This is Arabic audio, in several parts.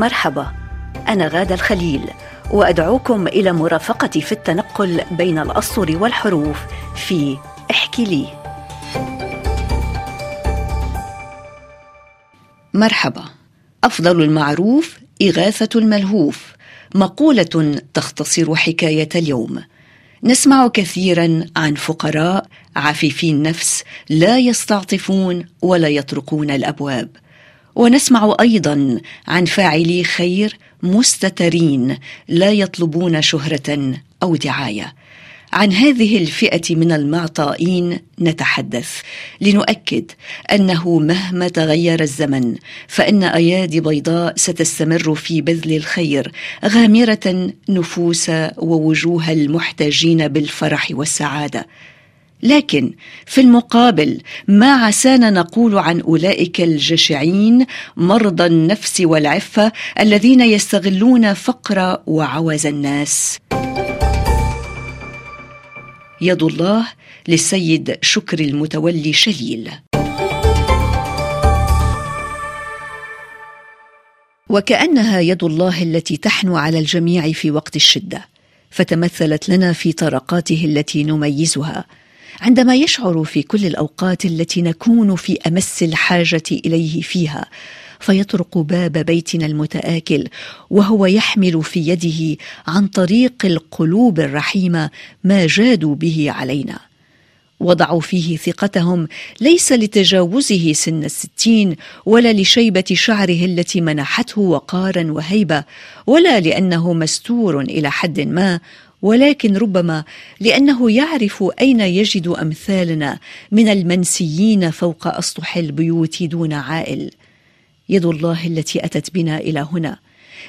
مرحبا. أنا غادة الخليل وأدعوكم إلى مرافقتي في التنقل بين الأسطر والحروف في احكي لي. مرحبا. أفضل المعروف إغاثة الملهوف. مقولة تختصر حكاية اليوم. نسمع كثيرا عن فقراء عفيفي النفس لا يستعطفون ولا يطرقون الأبواب. ونسمع أيضا عن فاعلي خير مستترين لا يطلبون شهرة أو دعاية. عن هذه الفئة من المعطائين نتحدث لنؤكد أنه مهما تغير الزمن فإن أيادي بيضاء ستستمر في بذل الخير غامرة نفوس ووجوه المحتاجين بالفرح والسعادة. لكن في المقابل ما عسانا نقول عن أولئك الجشعين مرضى النفس والعفة الذين يستغلون فقر وعوز الناس. يد الله للسيد شكر المتولي شليل. وكأنها يد الله التي تحنو على الجميع في وقت الشدة فتمثلت لنا في طرقاته التي نميزها. عندما يشعر في كل الأوقات التي نكون في أمس الحاجة إليه فيها فيطرق باب بيتنا المتآكل وهو يحمل في يده عن طريق القلوب الرحيمة ما جادوا به علينا. وضعوا فيه ثقتهم ليس لتجاوزه سن الستين ولا لشيبة شعره التي منحته وقارا وهيبة ولا لأنه مستور إلى حد ما ولكن ربما لأنه يعرف أين يجد أمثالنا من المنسيين فوق أسطح البيوت دون عائل. يد الله التي أتت بنا إلى هنا.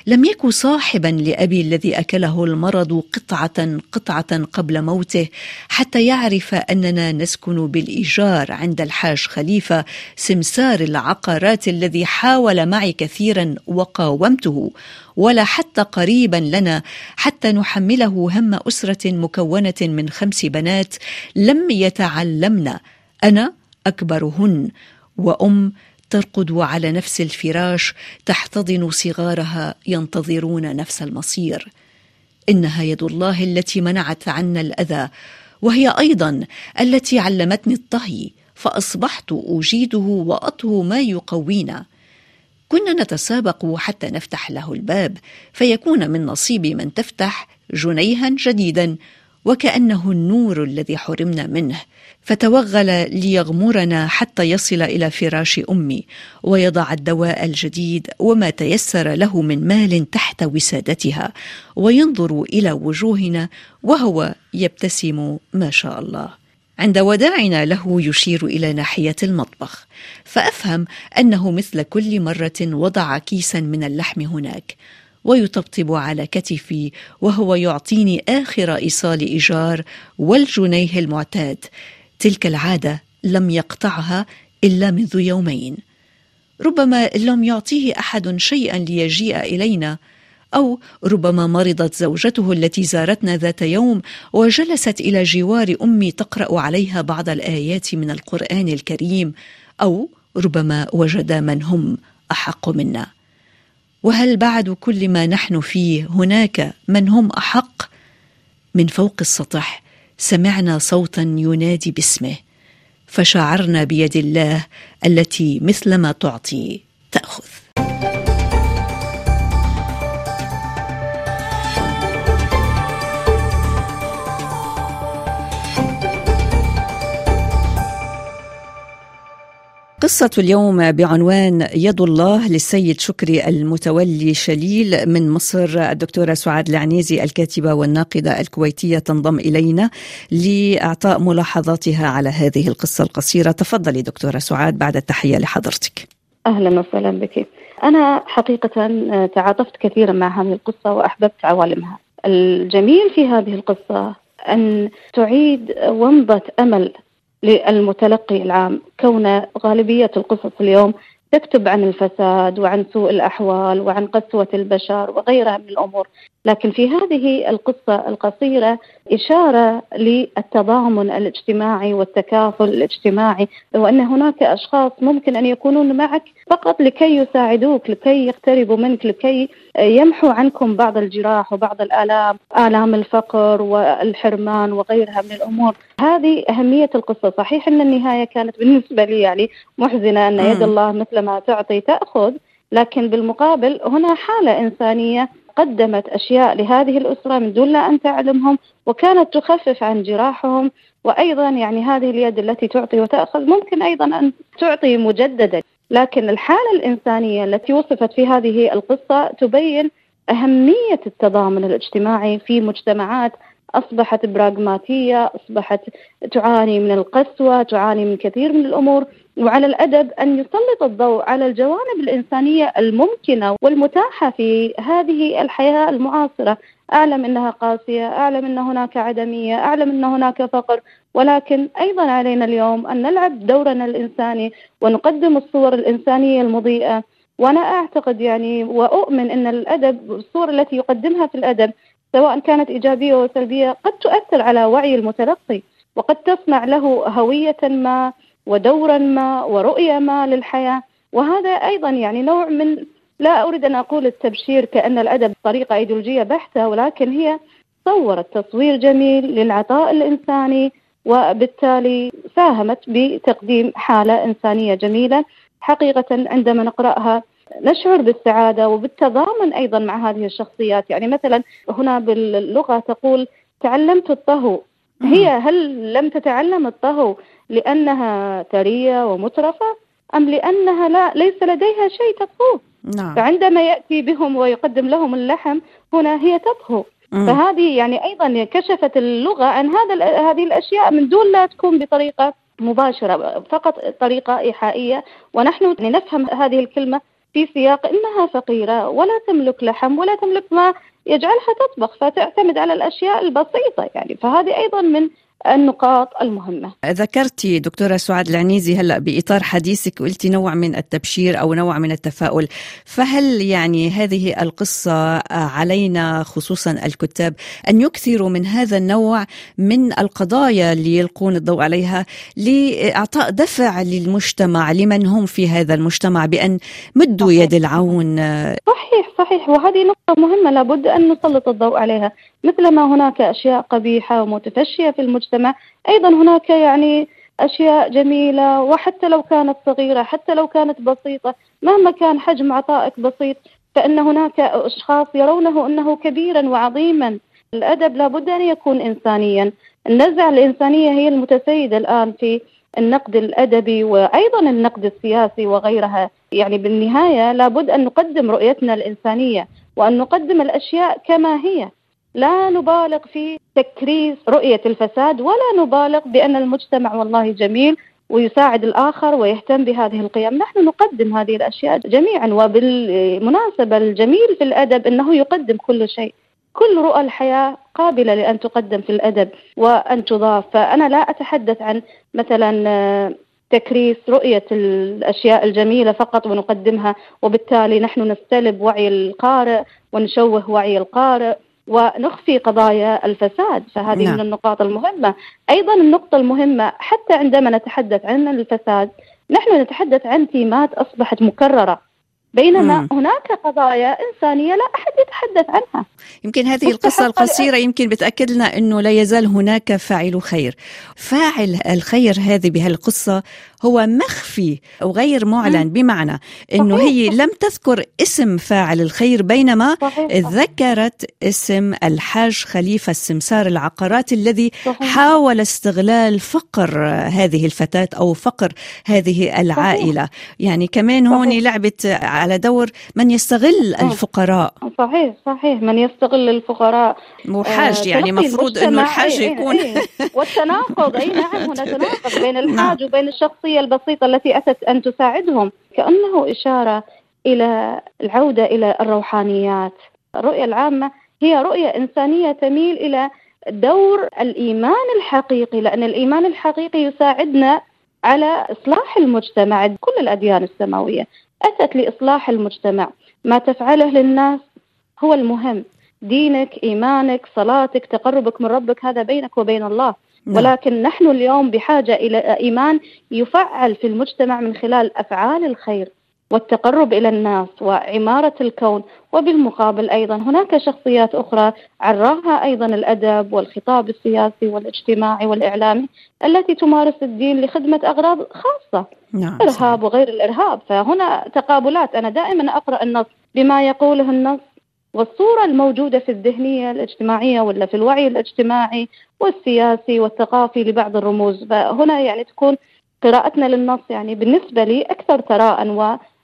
لم يك صاحبا لأبي الذي أكله المرض قطعة قطعة قبل موته حتى يعرف أننا نسكن بالإيجار عند الحاج خليفة سمسار العقارات الذي حاول معي كثيرا وقاومته. ولا حتى قريبا لنا حتى نحمله هم أسرة مكونة من خمس بنات لم يتعلمن. أنا أكبرهن وأم ترقد على نفس الفراش تحتضن صغارها ينتظرون نفس المصير. إنها يد الله التي منعت عنا الأذى وهي أيضا التي علمتني الطهي فأصبحت أجيده وأطهو ما يقوينا. كنا نتسابق حتى نفتح له الباب فيكون من نصيب من تفتح جنيها جديدا. وكأنه النور الذي حرمنا منه فتوغل ليغمرنا حتى يصل إلى فراش أمي ويضع الدواء الجديد وما تيسر له من مال تحت وسادتها وينظر إلى وجوهنا وهو يبتسم ما شاء الله. عند وداعنا له يشير إلى ناحية المطبخ فأفهم أنه مثل كل مرة وضع كيسا من اللحم هناك. ويطبطب على كتفي وهو يعطيني آخر إيصال إيجار والجنيه المعتاد. تلك العادة لم يقطعها إلا منذ يومين. ربما لم يعطيه أحد شيئا ليجيء إلينا أو ربما مرضت زوجته التي زارتنا ذات يوم وجلست إلى جوار أمي تقرأ عليها بعض الآيات من القرآن الكريم أو ربما وجد من هم أحق منا. وهل بعد كل ما نحن فيه هناك من هم أحق؟ من فوق السطح سمعنا صوتا ينادي باسمه فشعرنا بيد الله التي مثلما تعطي تأخذ. قصة اليوم بعنوان يد الله للسيد شكري المتولي شليل من مصر. الدكتورة سعاد العنيزي الكاتبة والناقدة الكويتية تنضم إلينا لإعطاء ملاحظاتها على هذه القصة القصيرة. تفضلي دكتورة سعاد بعد التحية لحضرتك. أهلا وسهلا بك. أنا حقيقة تعاطفت كثيرا مع هذه القصة وأحببت عوالمها. الجميل في هذه القصة أن تعيد ومضة أمل للمتلقي العام. كون غالبية القصص اليوم تكتب عن الفساد وعن سوء الأحوال وعن قسوة البشر وغيرها من الأمور. لكن في هذه القصة القصيرة إشارة للتضامن الاجتماعي والتكافل الاجتماعي وأن هناك أشخاص ممكن أن يكونون معك فقط لكي يساعدوك لكي يقتربوا منك لكي يمحوا عنكم بعض الجراح وبعض الآلام آلام الفقر والحرمان وغيرها من الأمور. هذه أهمية القصة. صحيح أن النهاية كانت بالنسبة لي يعني محزنة أن يد الله مثل ما تعطي تأخذ لكن بالمقابل هنا حالة إنسانية قدمت أشياء لهذه الأسرة من دون لا أن تعلمهم وكانت تخفف عن جراحهم وأيضا يعني هذه اليد التي تعطي وتأخذ ممكن أيضا أن تعطي مجددا. لكن الحالة الإنسانية التي وصفت في هذه القصة تبين أهمية التضامن الاجتماعي في مجتمعات أصبحت براغماتية أصبحت تعاني من القسوة تعاني من كثير من الأمور. وعلى الأدب أن يسلط الضوء على الجوانب الإنسانية الممكنة والمتاحة في هذه الحياة المعاصرة. أعلم أنها قاسية أعلم أن هناك عدمية أعلم أن هناك فقر. ولكن أيضا علينا اليوم أن نلعب دورنا الإنساني ونقدم الصور الإنسانية المضيئة. وأنا أعتقد يعني وأؤمن أن الأدب الصور التي يقدمها في الأدب سواء كانت إيجابية أو سلبية قد تؤثر على وعي المتلقي وقد تصنع له هوية ما ودورا ما ورؤية ما للحياة. وهذا أيضا يعني نوع من لا أريد أن أقول التبشير كأن الأدب طريقة أيديولوجية بحتة ولكن هي صورت تصوير جميل للعطاء الإنساني وبالتالي ساهمت بتقديم حالة إنسانية جميلة حقيقة عندما نقرأها نشعر بالسعادة وبالتضامن أيضا مع هذه الشخصيات. يعني مثلا هنا باللغة تقول تعلمت الطهو. هي هل لم تتعلم الطهو لأنها ثرية ومترفة أم لأنها لا ليس لديها شيء تطهوه نعم. فعندما يأتي بهم ويقدم لهم اللحم هنا هي تطهو. فهذه يعني أيضا كشفت اللغة عن هذا هذه الأشياء من دون لا تكون بطريقة مباشرة فقط طريقة إيحائية. ونحن نفهم هذه الكلمة في سياق إنها فقيرة ولا تملك لحم ولا تملك ما يجعلها تطبخ فتعتمد على الأشياء البسيطة يعني. فهذه أيضا من النقاط المهمة. ذكرتي دكتورة سعاد العنيزي هلأ بإطار حديثك قلتي نوع من التبشير أو نوع من التفاؤل. فهل يعني هذه القصة علينا خصوصا الكتاب أن يكثروا من هذا النوع من القضايا اللي يلقون الضوء عليها لإعطاء دفع للمجتمع لمن هم في هذا المجتمع بأن مدوا يد العون؟ صحيح صحيح. وهذه نقطة مهمة لابد أن نسلط الضوء عليها. مثلما هناك أشياء قبيحة ومتفشية في المجتمع أيضا هناك يعني أشياء جميلة وحتى لو كانت صغيرة حتى لو كانت بسيطة مهما كان حجم عطائك بسيط فإن هناك أشخاص يرونه أنه كبيرا وعظيما. الأدب لابد أن يكون إنسانيا. النزعة الإنسانية هي المتسيدة الآن في النقد الأدبي وأيضا النقد السياسي وغيرها. يعني بالنهاية لابد أن نقدم رؤيتنا الإنسانية وأن نقدم الأشياء كما هي. لا نبالغ في تكريس رؤية الفساد ولا نبالغ بأن المجتمع والله جميل ويساعد الآخر ويهتم بهذه القيم. نحن نقدم هذه الأشياء جميعا وبالمناسبة الجميل في الأدب أنه يقدم كل شيء. كل رؤى الحياة قابلة لأن تقدم في الأدب وأن تضاف. فأنا لا أتحدث عن مثلا آه، تكريس رؤية الأشياء الجميلة فقط ونقدمها وبالتالي نحن نستلب وعي القارئ ونشوه وعي القارئ. ونخفي قضايا الفساد فهذه نعم. من النقاط المهمة أيضا النقطة المهمة حتى عندما نتحدث عن الفساد نحن نتحدث عن تيمات أصبحت مكررة بينما مم. هناك قضايا إنسانية لا أحد يتحدث عنها يمكن هذه القصة القصيرة يمكن بتأكد لنا أنه لا يزال هناك فاعل خير فاعل الخير هذه بهالقصة هو مخفي وغير معلن بمعنى أنه هي لم تذكر اسم فاعل الخير بينما صحيح. ذكرت اسم الحاج خليفة السمسار العقارات الذي. حاول استغلال فقر هذه الفتاة أو فقر هذه العائلة. يعني كمان هون لعبت على دور من يستغل الفقراء. صحيح صحيح. من يستغل الفقراء. مو حاج آه يعني مفروض إنه الحاج يكون أي أي والتناقض. أي نعم هنا تناقض بين نعم. الحاج وبين الشخصيه البسيطة التي أتت أن تساعدهم كأنه إشارة إلى العودة إلى الروحانيات. الرؤية العامة هي رؤية إنسانية تميل إلى دور الإيمان الحقيقي لأن الإيمان الحقيقي يساعدنا على إصلاح المجتمع. كل الأديان السماوية أتت لإصلاح المجتمع. ما تفعله للناس هو المهم. دينك إيمانك صلاتك تقربك من ربك هذا بينك وبين الله. ولكن نحن اليوم بحاجة إلى إيمان يفعل في المجتمع من خلال أفعال الخير والتقرب إلى الناس وعمارة الكون وبالمقابل أيضا هناك شخصيات أخرى عراها أيضا الأدب والخطاب السياسي والاجتماعي والإعلامي التي تمارس الدين لخدمة أغراض خاصة نعم ارهاب وغير الإرهاب. فهنا تقابلات. أنا دائما أقرأ النص بما يقوله النص والصورة الموجودة في الذهنية الاجتماعية ولا في الوعي الاجتماعي والسياسي والثقافي لبعض الرموز. فهنا يعني تكون قراءتنا للنص يعني بالنسبة لي أكثر ثراء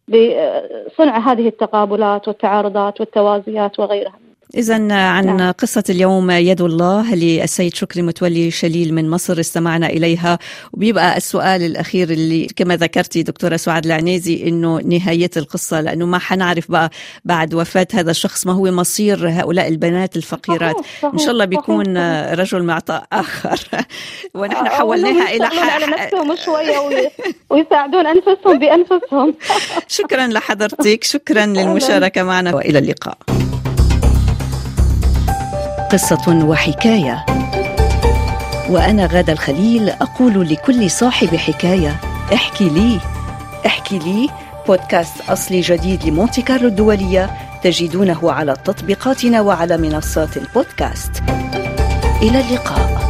بصنع هذه التقابلات والتعارضات والتوازيات وغيرها. إذا عن نعم. قصة اليوم يد الله للسيد شكري متولي شليل من مصر استمعنا إليها. وبيبقى السؤال الأخير اللي كما ذكرتي دكتورة سعاد العنيزي إنه نهاية القصة لأنه ما حنعرف بقى بعد وفاة هذا الشخص ما هو مصير هؤلاء البنات الفقيرات. صحيح صحيح إن شاء الله بيكون صحيح. رجل معطاء آخر. ونحن آه، حولناها إلى على نفسهم شوية ويساعدون أنفسهم بأنفسهم. شكرا لحضرتك شكرا للمشاركة معنا وإلى اللقاء. قصة وحكاية. وأنا غادة الخليل أقول لكل صاحب حكاية احكي لي احكي لي بودكاست أصلي جديد لمونتي كارلو الدولية تجدونه على تطبيقاتنا وعلى منصات البودكاست. إلى اللقاء.